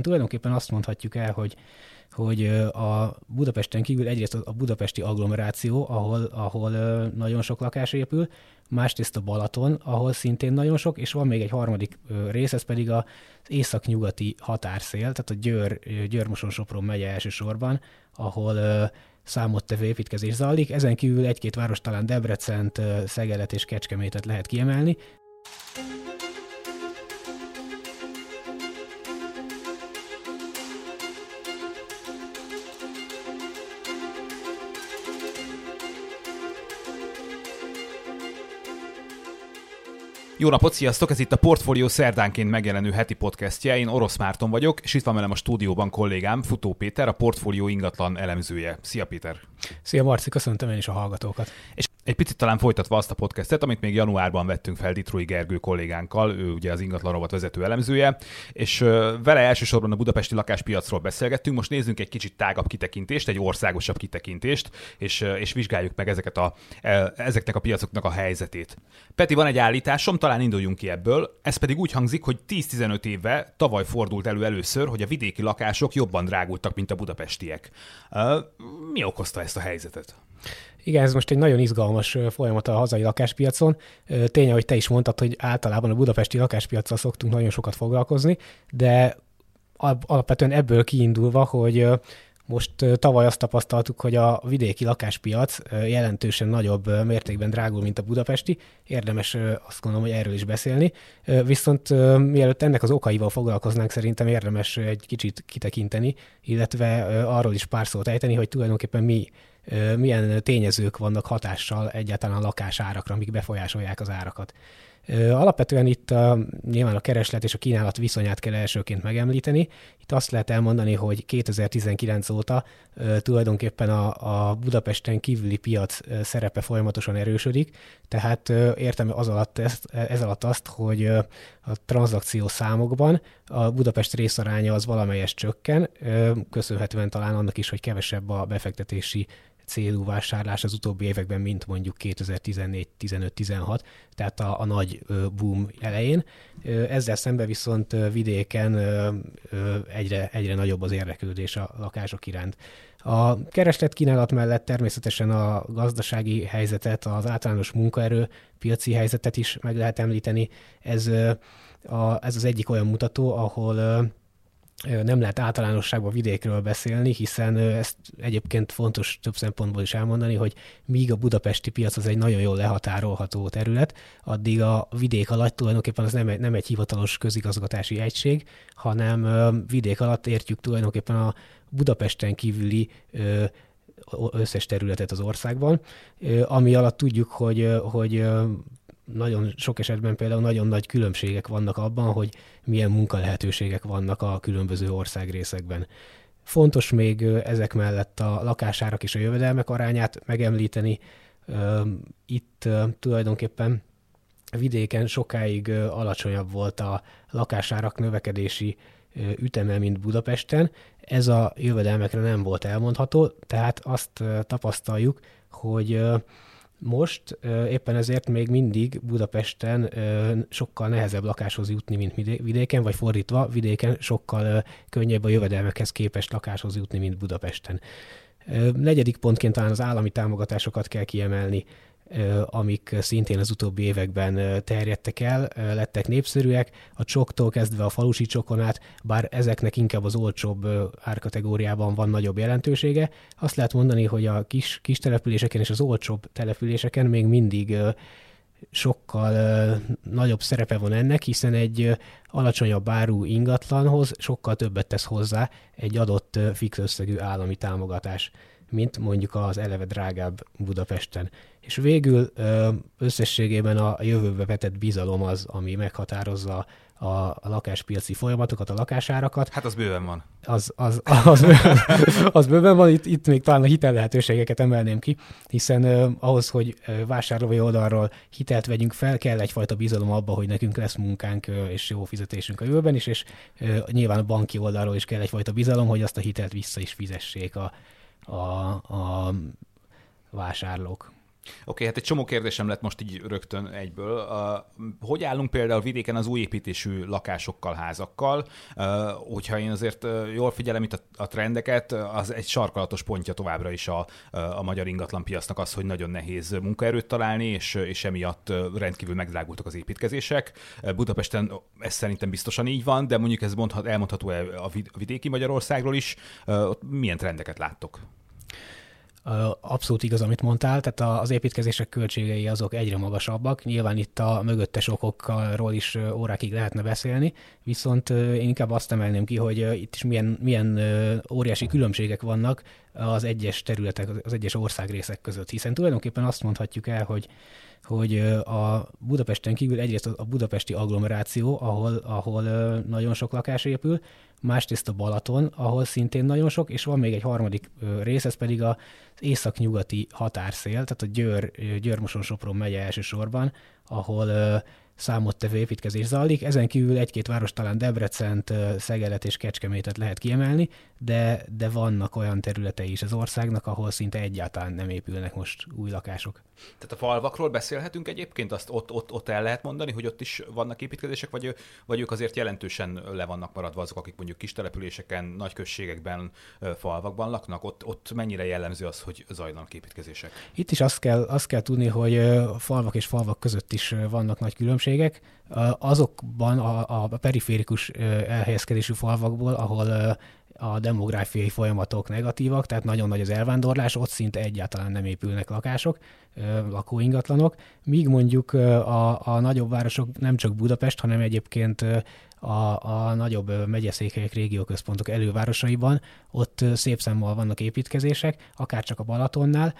Tulajdonképpen azt mondhatjuk el, hogy hogy a Budapesten kívül egyrészt a budapesti agglomeráció, ahol, ahol nagyon sok lakás épül, másrészt a Balaton, ahol szintén nagyon sok, és van még egy harmadik rész, ez pedig az észak-nyugati határszél, tehát a Győr, Győr-Moson-Sopron megye elsősorban, ahol számottevő építkezés zajlik. Ezen kívül egy-két város, talán Debrecent, Szegelet és Kecskemétet lehet kiemelni. Jó napot, sziasztok! Ez itt a Portfolio szerdánként megjelenő heti podcastje. Én Orosz Márton vagyok, és itt van velem a stúdióban kollégám, Futó Péter, a Portfolio ingatlan elemzője. Szia Péter! Szia Marci, köszöntöm én is a hallgatókat. És egy picit talán folytatva azt a podcastet, amit még januárban vettünk fel Ditrói Gergő kollégánkkal, ő ugye az ingatlan rovat vezető elemzője, és vele elsősorban a budapesti lakáspiacról beszélgettünk. Most nézzünk egy kicsit tágabb kitekintést, egy országosabb kitekintést, és, és vizsgáljuk meg ezeket a, e, ezeknek a piacoknak a helyzetét. Peti, van egy állításom, talán induljunk ki ebből, ez pedig úgy hangzik, hogy 10-15 éve tavaly fordult elő először, hogy a vidéki lakások jobban drágultak, mint a budapestiek. Mi okozta ezt a helyzetet? Igen, ez most egy nagyon izgalmas folyamat a hazai lakáspiacon. Tény, hogy te is mondtad, hogy általában a budapesti lakáspiacsal szoktunk nagyon sokat foglalkozni, de alapvetően ebből kiindulva, hogy most tavaly azt tapasztaltuk, hogy a vidéki lakáspiac jelentősen nagyobb mértékben drágul, mint a budapesti. Érdemes azt gondolom, hogy erről is beszélni. Viszont mielőtt ennek az okaival foglalkoznánk, szerintem érdemes egy kicsit kitekinteni, illetve arról is pár szót ejteni, hogy tulajdonképpen mi milyen tényezők vannak hatással egyáltalán a lakásárakra, amik befolyásolják az árakat. Alapvetően itt a, nyilván a kereslet és a kínálat viszonyát kell elsőként megemlíteni. Itt azt lehet elmondani, hogy 2019 óta tulajdonképpen a, a Budapesten kívüli piac szerepe folyamatosan erősödik, tehát értem az alatt ezt, ez alatt azt, hogy a tranzakció számokban a Budapest részaránya az valamelyes csökken, köszönhetően talán annak is, hogy kevesebb a befektetési célú vásárlás az utóbbi években, mint mondjuk 2014-15-16, tehát a, a nagy boom elején. Ezzel szemben viszont vidéken egyre, egyre nagyobb az érdeklődés a lakások iránt. A kereslet kínálat mellett természetesen a gazdasági helyzetet, az általános munkaerő piaci helyzetet is meg lehet említeni. Ez, a, ez az egyik olyan mutató, ahol nem lehet általánosságban vidékről beszélni, hiszen ezt egyébként fontos több szempontból is elmondani, hogy míg a budapesti piac az egy nagyon jól lehatárolható terület, addig a vidék alatt tulajdonképpen az nem egy, nem egy hivatalos közigazgatási egység, hanem vidék alatt értjük tulajdonképpen a Budapesten kívüli összes területet az országban, ami alatt tudjuk, hogy, hogy nagyon sok esetben például nagyon nagy különbségek vannak abban, hogy milyen munkalehetőségek vannak a különböző országrészekben. Fontos még ezek mellett a lakásárak és a jövedelmek arányát megemlíteni. Itt tulajdonképpen vidéken sokáig alacsonyabb volt a lakásárak növekedési üteme, mint Budapesten. Ez a jövedelmekre nem volt elmondható, tehát azt tapasztaljuk, hogy most éppen ezért még mindig Budapesten sokkal nehezebb lakáshoz jutni, mint vidéken, vagy fordítva, vidéken sokkal könnyebb a jövedelmekhez képest lakáshoz jutni, mint Budapesten. Negyedik pontként talán az állami támogatásokat kell kiemelni amik szintén az utóbbi években terjedtek el, lettek népszerűek, a csoktól kezdve a falusi csokon át, bár ezeknek inkább az olcsóbb árkategóriában van nagyobb jelentősége. Azt lehet mondani, hogy a kis, kis településeken és az olcsóbb településeken még mindig sokkal nagyobb szerepe van ennek, hiszen egy alacsonyabb áru ingatlanhoz sokkal többet tesz hozzá egy adott fix összegű állami támogatás, mint mondjuk az eleve drágább Budapesten. És végül összességében a jövőbe vetett bizalom az, ami meghatározza a, lakáspiaci folyamatokat, a lakásárakat. Hát az bőven van. Az, az, az, az, bőven, az bőven van, itt, itt még talán a hitel lehetőségeket emelném ki, hiszen uh, ahhoz, hogy vásárlói oldalról hitelt vegyünk fel, kell egyfajta bizalom abba, hogy nekünk lesz munkánk uh, és jó fizetésünk a jövőben is, és uh, nyilván a banki oldalról is kell egyfajta bizalom, hogy azt a hitelt vissza is fizessék a, a, a vásárlók. Okay, hát egy csomó kérdésem lett most így rögtön egyből. Uh, hogy állunk például vidéken az új építésű lakásokkal, házakkal? Uh, hogyha én azért uh, jól figyelem itt a, trendeket, az egy sarkalatos pontja továbbra is a, a magyar ingatlanpiacnak az, hogy nagyon nehéz munkaerőt találni, és, és emiatt rendkívül megdrágultak az építkezések. Budapesten ez szerintem biztosan így van, de mondjuk ez mondhat, elmondható a vidéki Magyarországról is. Milyen trendeket láttok? Abszolút igaz, amit mondtál, tehát az építkezések költségei azok egyre magasabbak. Nyilván itt a mögöttes okokról is órákig lehetne beszélni, viszont én inkább azt emelném ki, hogy itt is milyen, milyen óriási különbségek vannak az egyes területek, az egyes országrészek között, hiszen tulajdonképpen azt mondhatjuk el, hogy hogy a Budapesten kívül egyrészt a budapesti agglomeráció, ahol, ahol nagyon sok lakás épül, másrészt a Balaton, ahol szintén nagyon sok, és van még egy harmadik rész, ez pedig az északnyugati határszél, tehát a Győr, Győr-Moson-Sopron megye elsősorban, ahol számottevő építkezés zajlik. Ezen kívül egy-két város, talán Debrecent, Szegelet és Kecskemétet lehet kiemelni, de, de vannak olyan területei is az országnak, ahol szinte egyáltalán nem épülnek most új lakások. Tehát a falvakról beszélhetünk egyébként, azt ott, ott, ott el lehet mondani, hogy ott is vannak építkezések, vagy, vagy ők azért jelentősen le vannak maradva azok, akik mondjuk kis településeken, nagy községekben, falvakban laknak, ott, ott mennyire jellemző az, hogy zajlanak építkezések? Itt is azt kell, azt kell tudni, hogy falvak és falvak között is vannak nagy különbségek. Azokban a, a periférikus elhelyezkedésű falvakból, ahol a demográfiai folyamatok negatívak, tehát nagyon nagy az elvándorlás, ott szinte egyáltalán nem épülnek lakások, lakóingatlanok, míg mondjuk a, a nagyobb városok nem csak Budapest, hanem egyébként a, a nagyobb megyeszékhelyek, régióközpontok elővárosaiban, ott szép számmal vannak építkezések, akár csak a Balatonnál,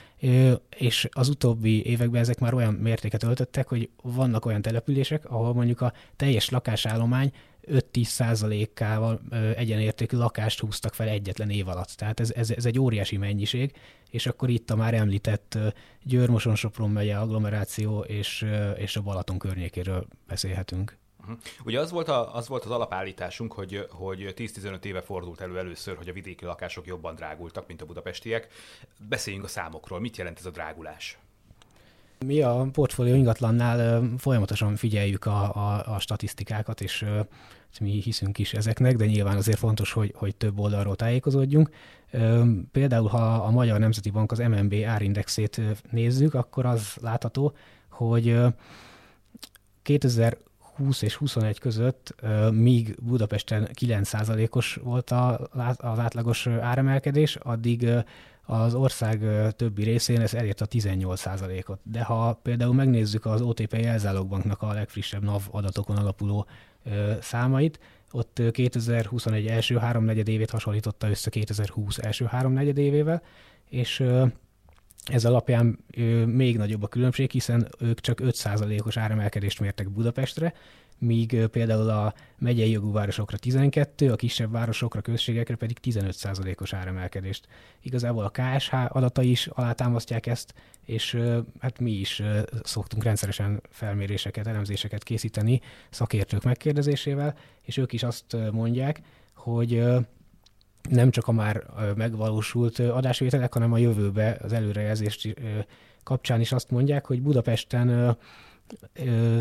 és az utóbbi években ezek már olyan mértéket öltöttek, hogy vannak olyan települések, ahol mondjuk a teljes lakásállomány 5-10 százalékával egyenértékű lakást húztak fel egyetlen év alatt. Tehát ez, ez, ez egy óriási mennyiség, és akkor itt a már említett Győr-Moson-Sopron megye agglomeráció és, és a Balaton környékéről beszélhetünk. Uh-huh. Ugye az volt, a, az volt az alapállításunk, hogy, hogy 10-15 éve fordult elő először, hogy a vidéki lakások jobban drágultak, mint a budapestiek. Beszéljünk a számokról. Mit jelent ez a drágulás? Mi a portfólió ingatlannál folyamatosan figyeljük a, a, a statisztikákat, és mi hiszünk is ezeknek, de nyilván azért fontos, hogy, hogy több oldalról tájékozódjunk. Például, ha a Magyar Nemzeti Bank az MNB árindexét nézzük, akkor az látható, hogy 2020 és 21 között, míg Budapesten 9%-os volt az átlagos áremelkedés, addig az ország többi részén ez elért a 18%-ot. De ha például megnézzük az OTP jelzálogbanknak a legfrissebb NAV adatokon alapuló számait, ott 2021 első háromnegyed évét hasonlította össze 2020 első háromnegyed évével, és ez alapján még nagyobb a különbség, hiszen ők csak 5%-os áremelkedést mértek Budapestre, míg például a megyei jogú városokra 12, a kisebb városokra, községekre pedig 15%-os áremelkedést. Igazából a KSH adatai is alátámasztják ezt, és hát mi is szoktunk rendszeresen felméréseket, elemzéseket készíteni szakértők megkérdezésével, és ők is azt mondják, hogy nem csak a már megvalósult adásvételek, hanem a jövőbe az előrejelzés kapcsán is azt mondják, hogy Budapesten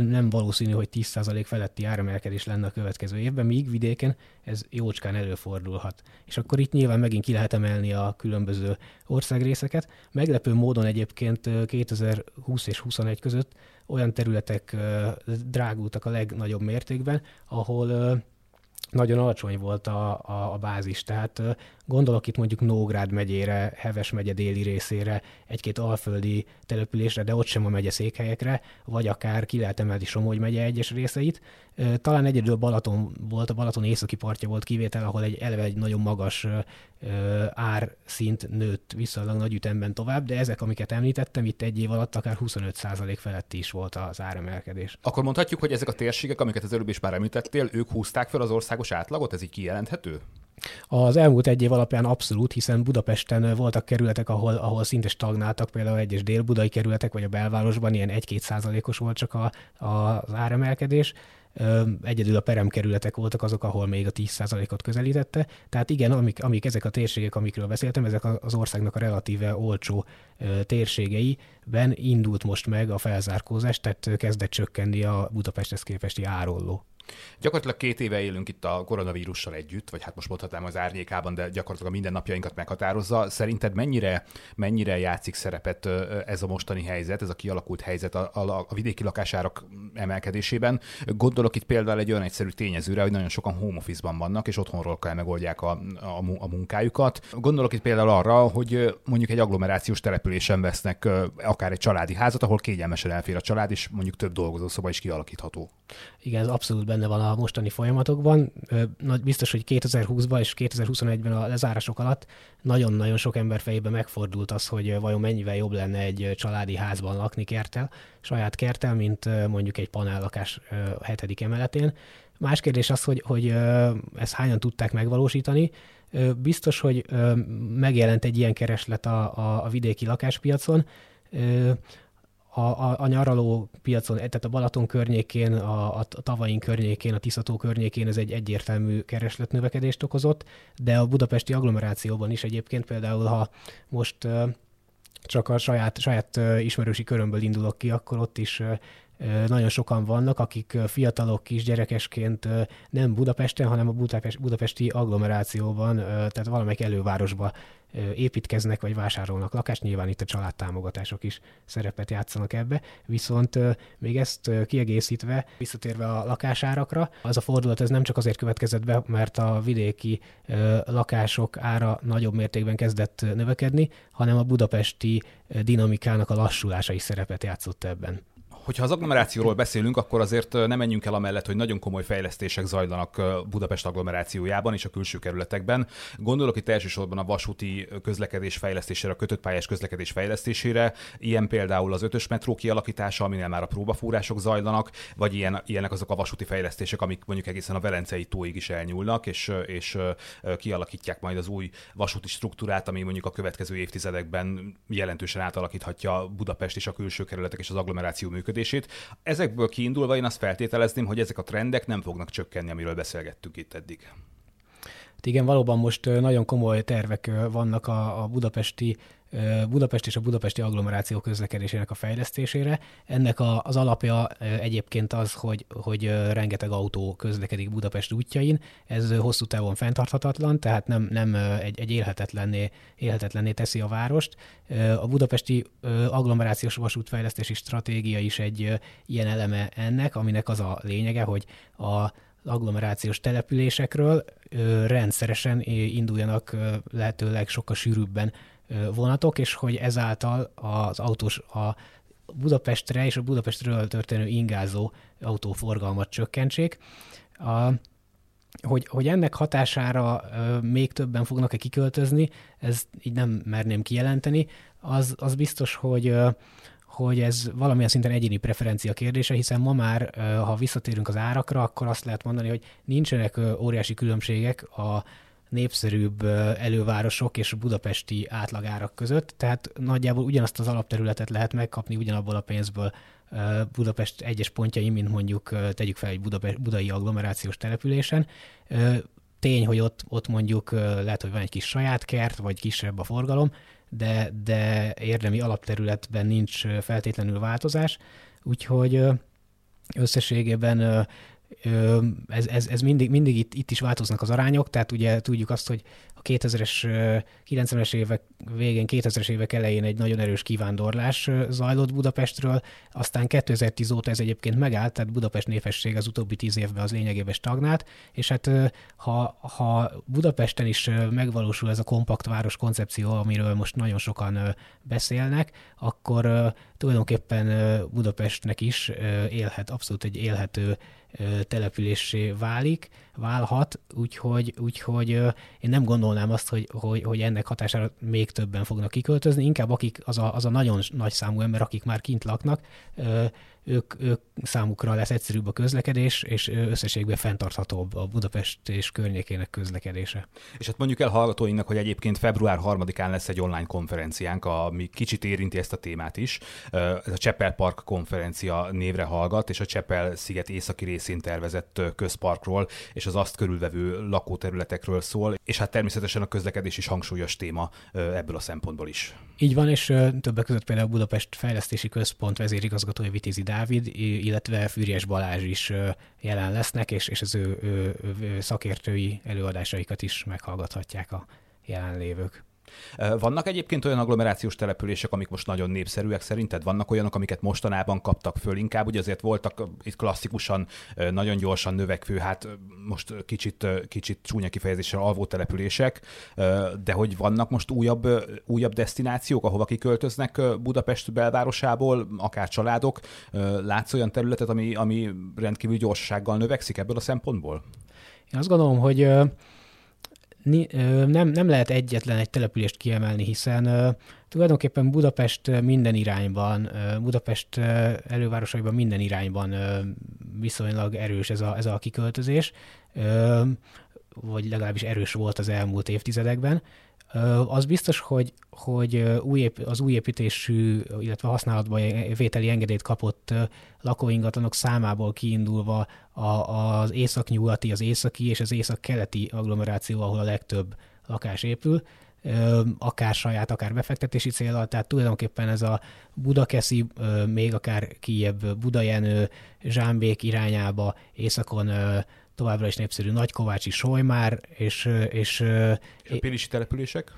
nem valószínű, hogy 10% feletti áremelkedés lenne a következő évben, míg vidéken ez jócskán előfordulhat. És akkor itt nyilván megint ki lehet emelni a különböző országrészeket. Meglepő módon egyébként 2020 és 21 között olyan területek drágultak a legnagyobb mértékben, ahol nagyon alacsony volt a, a, a bázis. Tehát gondolok itt mondjuk Nógrád megyére, Heves megye déli részére, egy-két alföldi településre, de ott sem a megye székhelyekre, vagy akár ki lehet emelni Somogy megye egyes részeit. Talán egyedül Balaton volt, a Balaton északi partja volt kivétel, ahol egy eleve egy nagyon magas árszint nőtt viszonylag nagy ütemben tovább, de ezek, amiket említettem, itt egy év alatt akár 25% felett is volt az áremelkedés. Akkor mondhatjuk, hogy ezek a térségek, amiket az előbb is már említettél, ők húzták fel az országos átlagot, ez így kijelenthető? Az elmúlt egy év alapján abszolút, hiszen Budapesten voltak kerületek, ahol, ahol szinte stagnáltak, például egyes délbudai kerületek, vagy a belvárosban ilyen 1-2 százalékos volt csak a, a, az áremelkedés. Egyedül a peremkerületek voltak azok, ahol még a 10%-ot közelítette. Tehát igen, amik, amik ezek a térségek, amikről beszéltem, ezek az országnak a relatíve olcsó térségeiben indult most meg a felzárkózás, tehát kezdett csökkenni a Budapesthez képesti árolló. Gyakorlatilag két éve élünk itt a koronavírussal együtt, vagy hát most mondhatnám az árnyékában, de gyakorlatilag a mindennapjainkat meghatározza. Szerinted mennyire, mennyire játszik szerepet ez a mostani helyzet, ez a kialakult helyzet a, a, a vidéki lakásárak emelkedésében? Gondolok itt például egy olyan egyszerű tényezőre, hogy nagyon sokan home office-ban vannak, és otthonról kell megoldják a, a, a munkájukat. Gondolok itt például arra, hogy mondjuk egy agglomerációs településen vesznek akár egy családi házat, ahol kényelmesen elfér a család, és mondjuk több dolgozószoba is kialakítható. Igen, ez abszolút benne van a mostani folyamatokban. Biztos, hogy 2020-ban és 2021-ben a lezárások alatt nagyon-nagyon sok ember fejében megfordult az, hogy vajon mennyivel jobb lenne egy családi házban lakni kertel, saját kertel, mint mondjuk egy panellakás hetedik emeletén. Más kérdés az, hogy, hogy ezt hányan tudták megvalósítani. Biztos, hogy megjelent egy ilyen kereslet a, a, a vidéki lakáspiacon, a, a, a nyaraló piacon, tehát a Balaton környékén, a, a tavain környékén, a Tiszató környékén ez egy egyértelmű keresletnövekedést okozott, de a budapesti agglomerációban is egyébként például, ha most csak a saját, saját ismerősi körömből indulok ki, akkor ott is nagyon sokan vannak, akik fiatalok kisgyerekesként nem Budapesten, hanem a budapesti agglomerációban, tehát valamelyik elővárosba építkeznek vagy vásárolnak lakást, nyilván itt a családtámogatások is szerepet játszanak ebbe, viszont még ezt kiegészítve, visszatérve a lakásárakra, az a fordulat ez nem csak azért következett be, mert a vidéki lakások ára nagyobb mértékben kezdett növekedni, hanem a budapesti dinamikának a lassulása is szerepet játszott ebben hogyha az agglomerációról beszélünk, akkor azért nem menjünk el amellett, hogy nagyon komoly fejlesztések zajlanak Budapest agglomerációjában és a külső kerületekben. Gondolok itt elsősorban a vasúti közlekedés fejlesztésére, a kötött pályás közlekedés fejlesztésére, ilyen például az ötös metró kialakítása, aminél már a próbafúrások zajlanak, vagy ilyen, ilyenek azok a vasúti fejlesztések, amik mondjuk egészen a Velencei tóig is elnyúlnak, és, és kialakítják majd az új vasúti struktúrát, ami mondjuk a következő évtizedekben jelentősen átalakíthatja Budapest és a külső kerületek és az agglomeráció működését működését. Ezekből kiindulva én azt feltételezném, hogy ezek a trendek nem fognak csökkenni, amiről beszélgettünk itt eddig. Hát igen, valóban most nagyon komoly tervek vannak a, a budapesti Budapest és a budapesti agglomeráció közlekedésének a fejlesztésére. Ennek a, az alapja egyébként az, hogy, hogy rengeteg autó közlekedik Budapest útjain. Ez hosszú távon fenntarthatatlan, tehát nem, nem egy, egy élhetetlenné, élhetetlenné teszi a várost. A budapesti agglomerációs vasútfejlesztési stratégia is egy ilyen eleme ennek, aminek az a lényege, hogy a agglomerációs településekről rendszeresen induljanak lehetőleg sokkal sűrűbben vonatok, és hogy ezáltal az autós a Budapestre és a Budapestről történő ingázó autóforgalmat csökkentsék. A, hogy, hogy ennek hatására még többen fognak-e kiköltözni, ez így nem merném kijelenteni. Az, az biztos, hogy hogy ez valamilyen szinten egyéni preferencia kérdése, hiszen ma már, ha visszatérünk az árakra, akkor azt lehet mondani, hogy nincsenek óriási különbségek a népszerűbb elővárosok és budapesti átlagárak között, tehát nagyjából ugyanazt az alapterületet lehet megkapni ugyanabból a pénzből Budapest egyes pontjai, mint mondjuk tegyük fel egy Budapest, budai agglomerációs településen. Tény, hogy ott, ott mondjuk lehet, hogy van egy kis saját kert, vagy kisebb a forgalom, de, de érdemi alapterületben nincs feltétlenül változás, úgyhogy összességében ez, ez, ez mindig, mindig itt, itt is változnak az arányok, tehát ugye tudjuk azt, hogy a 2000-es, 90-es évek végén, 2000-es évek elején egy nagyon erős kivándorlás zajlott Budapestről, aztán 2010 óta ez egyébként megállt, tehát Budapest népesség az utóbbi tíz évben az lényegében stagnált, és hát ha, ha Budapesten is megvalósul ez a kompakt város koncepció, amiről most nagyon sokan beszélnek, akkor tulajdonképpen Budapestnek is élhet, abszolút egy élhető településé válik, válhat, úgyhogy, úgyhogy én nem gondolnám azt, hogy, hogy, hogy ennek hatására még többen fognak kiköltözni, inkább akik az a, az a nagyon nagy számú ember, akik már kint laknak, ők, ők számukra lesz egyszerűbb a közlekedés, és összességben fenntarthatóbb a Budapest és környékének közlekedése. És hát mondjuk el hallgatóinknak, hogy egyébként február 3-án lesz egy online konferenciánk, ami kicsit érinti ezt a témát is. Ez a Csepel Park konferencia névre hallgat, és a Csepel sziget északi részén tervezett közparkról, és az azt körülvevő lakóterületekről szól, és hát természetesen a közlekedés is hangsúlyos téma ebből a szempontból is. Így van, és többek között például Budapest Fejlesztési Központ vezérigazgatója Vitézi Dávid, illetve Fűries Balázs is jelen lesznek, és, és az ő, ő, ő szakértői előadásaikat is meghallgathatják a jelenlévők. Vannak egyébként olyan agglomerációs települések, amik most nagyon népszerűek szerinted? Vannak olyanok, amiket mostanában kaptak föl inkább? Ugye azért voltak itt klasszikusan nagyon gyorsan növekvő, hát most kicsit, kicsit csúnya kifejezéssel alvó települések, de hogy vannak most újabb, újabb destinációk, ahova kiköltöznek Budapest belvárosából, akár családok? Látsz olyan területet, ami, ami rendkívül gyorsasággal növekszik ebből a szempontból? Én azt gondolom, hogy nem, nem lehet egyetlen egy települést kiemelni, hiszen tulajdonképpen Budapest minden irányban, Budapest elővárosaiban minden irányban viszonylag erős ez a, ez a kiköltözés, vagy legalábbis erős volt az elmúlt évtizedekben. Az biztos, hogy, hogy az új építésű, illetve használatba vételi engedélyt kapott lakóingatlanok számából kiindulva az északnyugati, az északi és az északkeleti agglomeráció, ahol a legtöbb lakás épül, akár saját, akár befektetési célral, tehát tulajdonképpen ez a Budakeszi, még akár kijebb Budajenő, Zsámbék irányába, északon továbbra is népszerű Nagykovácsi, Solymár, és... És, és a Pilisi települések?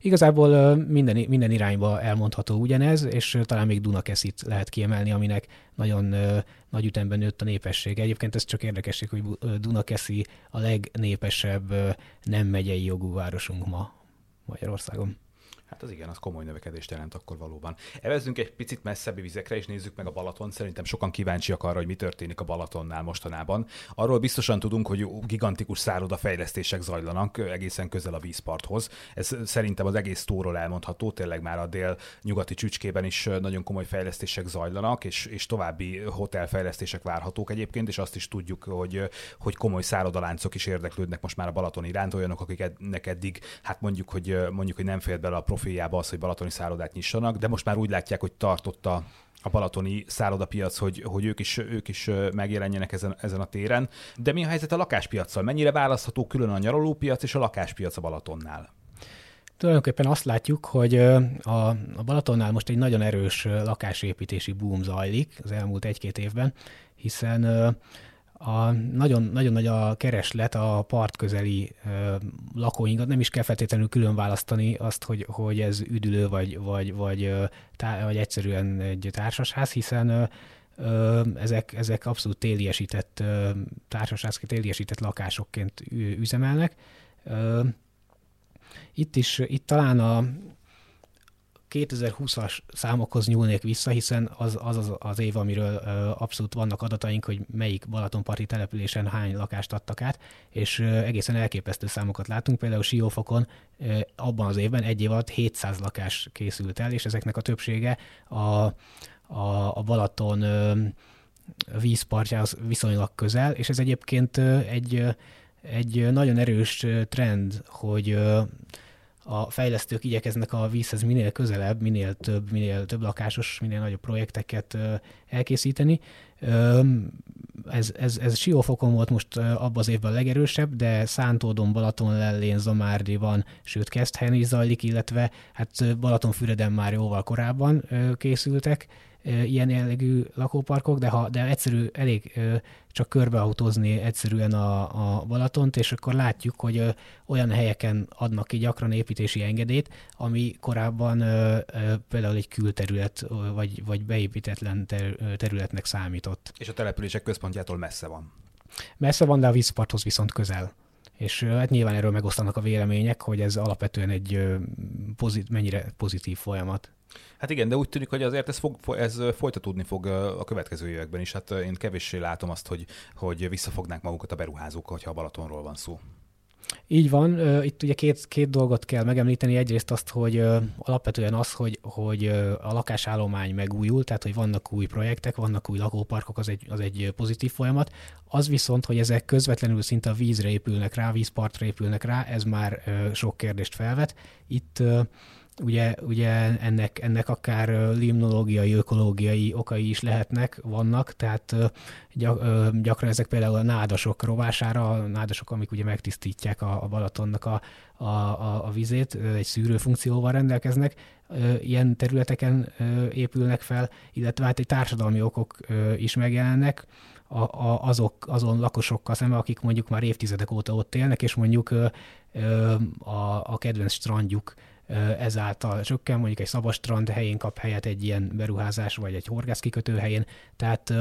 Igazából minden, minden irányba elmondható ugyanez, és talán még Dunakeszit lehet kiemelni, aminek nagyon nagy ütemben nőtt a népessége. Egyébként ez csak érdekesség, hogy Dunakeszi a legnépesebb nem megyei jogú városunk ma Magyarországon. Hát az igen, az komoly növekedést jelent akkor valóban. Evezzünk egy picit messzebbi vizekre, és nézzük meg a Balaton. Szerintem sokan kíváncsiak arra, hogy mi történik a Balatonnál mostanában. Arról biztosan tudunk, hogy gigantikus szárodafejlesztések zajlanak egészen közel a vízparthoz. Ez szerintem az egész tóról elmondható, tényleg már a dél-nyugati csücskében is nagyon komoly fejlesztések zajlanak, és, és további hotelfejlesztések várhatók egyébként, és azt is tudjuk, hogy, hogy komoly szállodaláncok is érdeklődnek most már a Balaton iránt, olyanok, akiknek eddig, hát mondjuk, hogy mondjuk, hogy nem fér bele a profiljába az, hogy balatoni szállodát nyissanak, de most már úgy látják, hogy tartott a, a balatoni szállodapiac, hogy, hogy ők is, ők is megjelenjenek ezen, ezen a téren. De mi a helyzet a lakáspiacsal? Mennyire választható külön a nyaralópiac és a lakáspiac a Balatonnál? Tulajdonképpen azt látjuk, hogy a, a Balatonnál most egy nagyon erős lakásépítési boom zajlik az elmúlt egy-két évben, hiszen a nagyon, nagyon nagy a kereslet a partközeli ö, lakóinkat, nem is kell feltétlenül külön választani azt, hogy, hogy ez üdülő vagy, vagy, vagy, tá, vagy egyszerűen egy társasház, hiszen ö, ezek, ezek abszolút téliesített ö, társasházként, téliesített lakásokként üzemelnek. Itt is, itt talán a, 2020-as számokhoz nyúlnék vissza, hiszen az az, az, az év, amiről abszolút vannak adataink, hogy melyik Balatonparti településen hány lakást adtak át, és egészen elképesztő számokat látunk. Például Siófokon abban az évben egy év alatt 700 lakás készült el, és ezeknek a többsége a, a, a Balaton vízpartjához viszonylag közel, és ez egyébként egy, egy nagyon erős trend, hogy a fejlesztők igyekeznek a vízhez minél közelebb, minél több, minél több lakásos, minél nagyobb projekteket elkészíteni. Ez, ez, ez Siófokon volt most abban az évben a legerősebb, de Szántódon, Balaton, Lellén, Zamárdi van, sőt Keszthelyen is zajlik, illetve hát Balatonfüreden már jóval korábban készültek ilyen jellegű lakóparkok, de ha de egyszerű, elég csak körbeautózni egyszerűen a, a Balatont, és akkor látjuk, hogy olyan helyeken adnak ki gyakran építési engedélyt, ami korábban például egy külterület, vagy, vagy beépítetlen területnek számított. És a települések központjától messze van. Messze van, de a vízparthoz viszont közel. És hát nyilván erről megosztanak a vélemények, hogy ez alapvetően egy pozit, mennyire pozitív folyamat. Hát igen, de úgy tűnik, hogy azért ez, fog, ez folytatódni fog a következő években is. Hát én kevéssé látom azt, hogy, hogy visszafognák magukat a beruházók, hogyha a Balatonról van szó. Így van, itt ugye két, két dolgot kell megemlíteni. Egyrészt azt, hogy alapvetően az, hogy, hogy a lakásállomány megújul, tehát hogy vannak új projektek, vannak új lakóparkok, az egy, az egy pozitív folyamat. Az viszont, hogy ezek közvetlenül szinte a vízre épülnek rá, vízpartra épülnek rá, ez már sok kérdést felvet. Itt ugye, ugye ennek, ennek akár limnológiai, ökológiai okai is lehetnek, vannak, tehát gyakran ezek például a nádasok rovására, a nádasok, amik ugye megtisztítják a, a Balatonnak a, a, a, a vizét, egy szűrő funkcióval rendelkeznek, ilyen területeken épülnek fel, illetve hát egy társadalmi okok is megjelennek, a, a, azok, azon lakosokkal szemben, akik mondjuk már évtizedek óta ott élnek, és mondjuk a, a kedvenc strandjuk ezáltal csökken, mondjuk egy szabastrand helyén kap helyet egy ilyen beruházás, vagy egy horgászkikötő helyén, tehát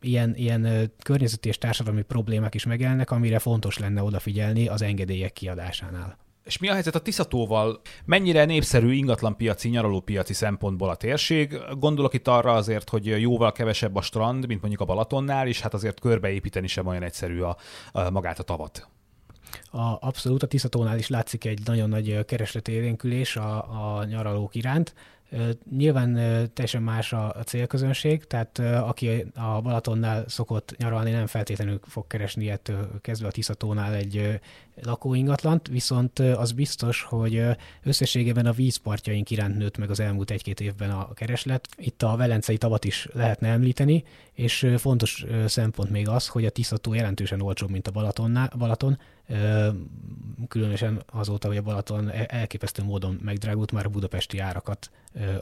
ilyen, ilyen környezeti és társadalmi problémák is megjelennek, amire fontos lenne odafigyelni az engedélyek kiadásánál. És mi a helyzet a Tiszatóval? Mennyire népszerű ingatlanpiaci, nyaralópiaci szempontból a térség? Gondolok itt arra azért, hogy jóval kevesebb a strand, mint mondjuk a Balatonnál, és hát azért körbeépíteni sem olyan egyszerű a, a magát a tavat. A, abszolút a Tiszatónál is látszik egy nagyon nagy keresletérénkülés a, a nyaralók iránt. Nyilván teljesen más a célközönség, tehát aki a Balatonnál szokott nyaralni, nem feltétlenül fog keresni ettől kezdve a Tiszatónál egy lakóingatlant, viszont az biztos, hogy összességében a vízpartjaink iránt nőtt meg az elmúlt egy-két évben a kereslet. Itt a Velencei tavat is lehetne említeni, és fontos szempont még az, hogy a Tiszató jelentősen olcsóbb, mint a Balatonnál, Balaton, különösen azóta, hogy a Balaton e-, elképesztő módon megdrágult, már a budapesti árakat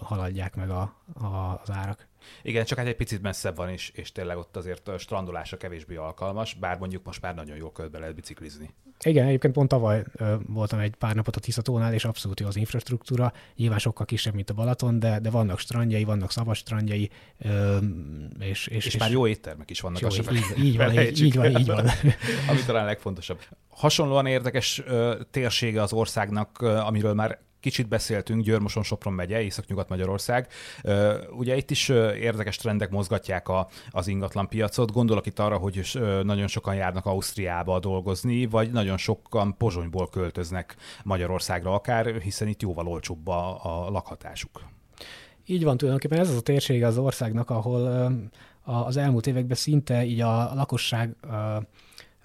haladják meg a, a, az árak. Igen, csak hát egy picit messzebb van, és, és tényleg ott azért a strandolása kevésbé alkalmas, bár mondjuk most már nagyon jól körbe lehet biciklizni. Igen, egyébként pont tavaly ö, voltam egy pár napot a Tiszatónál, és abszolút jó az infrastruktúra, nyilván sokkal kisebb, mint a Balaton, de, de vannak strandjai, vannak szabad strandjai, ö, és, és, és, és, már jó éttermek is vannak. Jó, így, így, van, így, így van, így van. Ami talán legfontosabb. Hasonlóan érdekes ö, térsége az országnak, ö, amiről már kicsit beszéltünk, Győrmoson Sopron megye, Észak-Nyugat-Magyarország. Ugye itt is érdekes trendek mozgatják a, az ingatlan piacot. Gondolok itt arra, hogy nagyon sokan járnak Ausztriába dolgozni, vagy nagyon sokan Pozsonyból költöznek Magyarországra akár, hiszen itt jóval olcsóbb a, a lakhatásuk. Így van, tulajdonképpen ez az a térség az országnak, ahol az elmúlt években szinte így a lakosság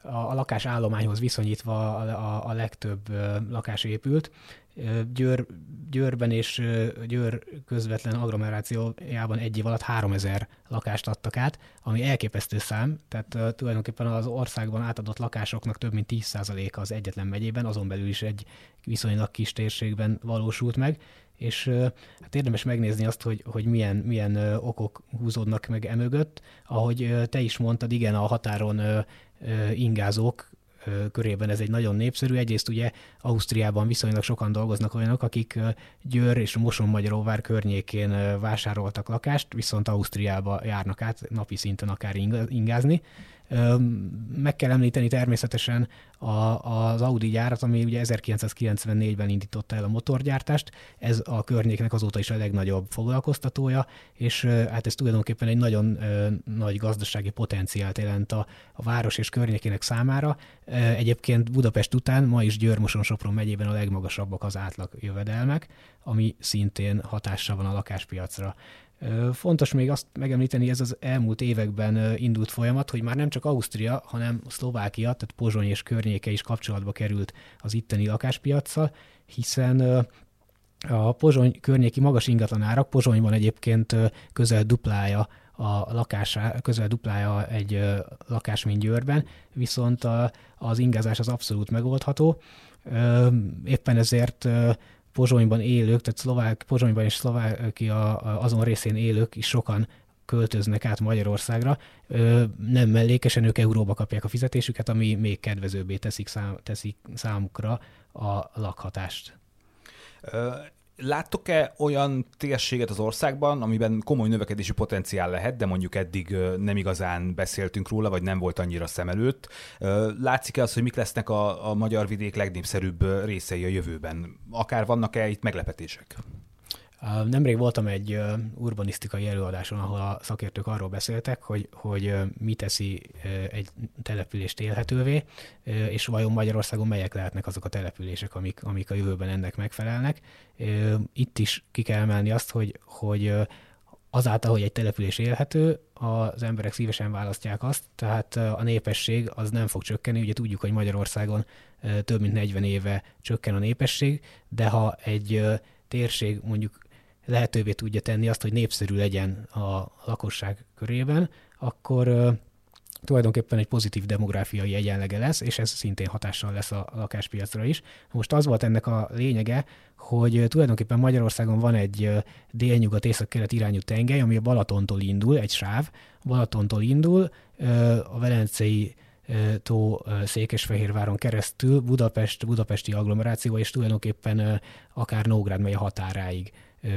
a lakásállományhoz viszonyítva a, a, a legtöbb lakás épült, Győr, Győrben és Győr közvetlen agglomerációjában egy év alatt 3000 lakást adtak át, ami elképesztő szám, tehát tulajdonképpen az országban átadott lakásoknak több mint 10%-a az egyetlen megyében, azon belül is egy viszonylag kis térségben valósult meg, és hát érdemes megnézni azt, hogy, hogy milyen, milyen okok húzódnak meg emögött. Ahogy te is mondtad, igen, a határon ingázók körében ez egy nagyon népszerű. Egyrészt ugye Ausztriában viszonylag sokan dolgoznak olyanok, akik Győr és Moson-Magyaróvár környékén vásároltak lakást, viszont Ausztriába járnak át napi szinten akár ingázni. Meg kell említeni természetesen a, az Audi gyárat, ami ugye 1994-ben indította el a motorgyártást. Ez a környéknek azóta is a legnagyobb foglalkoztatója, és hát ez tulajdonképpen egy nagyon nagy gazdasági potenciált jelent a, a város és környékének számára. Egyébként Budapest után ma is Győr-Moson-Sopron megyében a legmagasabbak az átlag jövedelmek, ami szintén hatással van a lakáspiacra. Fontos még azt megemlíteni, ez az elmúlt években indult folyamat, hogy már nem csak Ausztria, hanem Szlovákia, tehát Pozsony és környéke is kapcsolatba került az itteni lakáspiacsal, hiszen a Pozsony környéki magas ingatlanárak, Pozsonyban egyébként közel duplája a lakásá, közel duplája egy lakás, mint Győrben, viszont az ingázás az abszolút megoldható. Éppen ezért Pozsonyban élők, tehát szlovák, Pozsonyban és Szlovákia azon részén élők is sokan költöznek át Magyarországra, nem mellékesen ők euróba kapják a fizetésüket, ami még kedvezőbbé teszik, szám, teszik számukra a lakhatást. Láttok-e olyan térséget az országban, amiben komoly növekedési potenciál lehet, de mondjuk eddig nem igazán beszéltünk róla, vagy nem volt annyira szem előtt? Látszik-e az, hogy mik lesznek a, a magyar vidék legnépszerűbb részei a jövőben? Akár vannak-e itt meglepetések? Nemrég voltam egy urbanisztikai előadáson, ahol a szakértők arról beszéltek, hogy, hogy mi teszi egy települést élhetővé, és vajon Magyarországon melyek lehetnek azok a települések, amik, amik a jövőben ennek megfelelnek. Itt is ki kell emelni azt, hogy, hogy azáltal, hogy egy település élhető, az emberek szívesen választják azt, tehát a népesség az nem fog csökkenni. Ugye tudjuk, hogy Magyarországon több mint 40 éve csökken a népesség, de ha egy térség mondjuk lehetővé tudja tenni azt, hogy népszerű legyen a lakosság körében, akkor tulajdonképpen egy pozitív demográfiai egyenlege lesz, és ez szintén hatással lesz a lakáspiacra is. Most az volt ennek a lényege, hogy tulajdonképpen Magyarországon van egy délnyugat észak-kelet irányú tengely, ami a Balatontól indul, egy sáv, Balatontól indul, a Velencei tó Székesfehérváron keresztül Budapest, budapesti agglomeráció, és tulajdonképpen akár Nógrád megy a határáig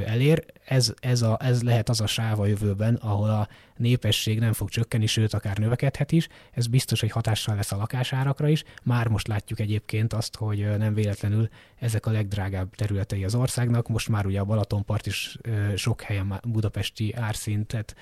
elér. Ez, ez, a, ez lehet az a sáv a jövőben, ahol a népesség nem fog csökkenni, sőt, akár növekedhet is. Ez biztos, hogy hatással lesz a lakásárakra is. Már most látjuk egyébként azt, hogy nem véletlenül ezek a legdrágább területei az országnak. Most már ugye a Balatonpart is sok helyen budapesti árszintet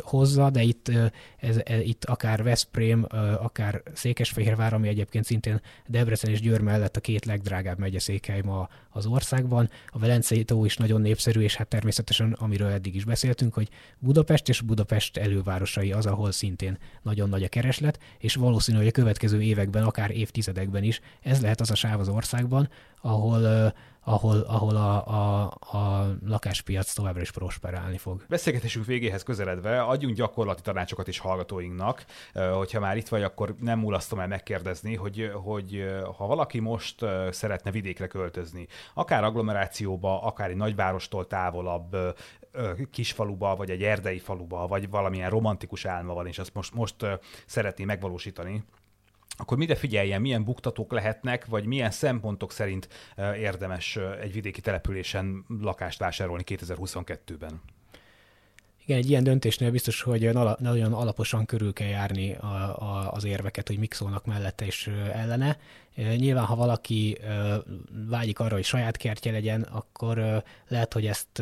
hozza, de itt, ez, ez, itt akár Veszprém, akár Székesfehérvár, ami egyébként szintén Debrecen és Győr mellett a két legdrágább megyeszékhely ma az országban. A Velencei tó is nagyon népszerű, és hát természetesen, amiről eddig is beszéltünk, hogy Budapest és Budapest elővárosai az, ahol szintén nagyon nagy a kereslet, és valószínű, hogy a következő években, akár évtizedekben is ez lehet az a sáv az országban, ahol ahol, ahol a, a, a lakáspiac továbbra is prosperálni fog. Beszélgetésünk végéhez közeledve adjunk gyakorlati tanácsokat is hallgatóinknak. Hogyha már itt vagy, akkor nem mulasztom el megkérdezni, hogy, hogy ha valaki most szeretne vidékre költözni, akár agglomerációba, akár egy nagyvárostól távolabb, kisfaluba, vagy egy erdei faluba, vagy valamilyen romantikus álma van, és azt most, most szeretné megvalósítani, akkor mire figyeljen, milyen buktatók lehetnek, vagy milyen szempontok szerint érdemes egy vidéki településen lakást vásárolni 2022-ben? Igen, egy ilyen döntésnél biztos, hogy nagyon alaposan körül kell járni a, a, az érveket, hogy mik szólnak mellette és ellene. Nyilván, ha valaki vágyik arra, hogy saját kertje legyen, akkor lehet, hogy ezt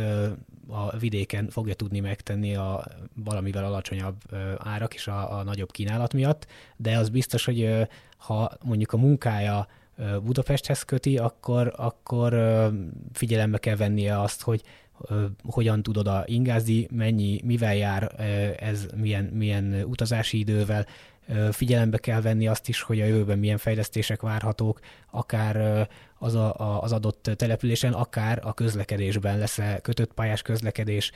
a vidéken fogja tudni megtenni a valamivel alacsonyabb árak és a, a nagyobb kínálat miatt, de az biztos, hogy ha mondjuk a munkája Budapesthez köti, akkor, akkor figyelembe kell vennie azt, hogy hogyan tud oda ingázni, mennyi, mivel jár ez, milyen, milyen utazási idővel, figyelembe kell venni azt is, hogy a jövőben milyen fejlesztések várhatók, akár az, a, az adott településen, akár a közlekedésben lesz-e kötött pályás közlekedés,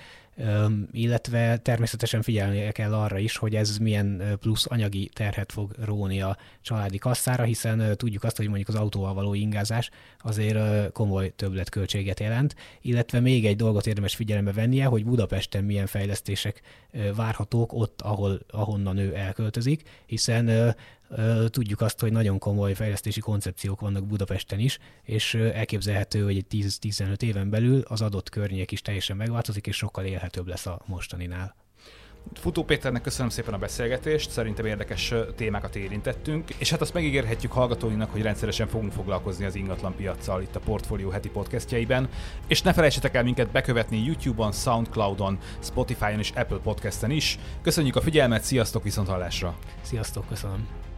illetve természetesen figyelni kell arra is, hogy ez milyen plusz anyagi terhet fog róni a családi kasszára, hiszen tudjuk azt, hogy mondjuk az autóval való ingázás azért komoly többletköltséget jelent, illetve még egy dolgot érdemes figyelembe vennie, hogy Budapesten milyen fejlesztések várhatók ott, ahol, ahonnan ő elköltözik, hiszen Tudjuk azt, hogy nagyon komoly fejlesztési koncepciók vannak Budapesten is, és elképzelhető, hogy egy 10-15 éven belül az adott környék is teljesen megváltozik, és sokkal élhetőbb lesz a mostaninál. Futó Péternek köszönöm szépen a beszélgetést, szerintem érdekes témákat érintettünk, és hát azt megígérhetjük hallgatóinknak, hogy rendszeresen fogunk foglalkozni az ingatlan piaccal itt a Portfolio heti podcastjeiben, és ne felejtsetek el minket bekövetni YouTube-on, Soundcloud-on, Spotify-on és Apple Podcast-en is. Köszönjük a figyelmet, sziasztok, viszont hallásra! Sziasztok, köszönöm!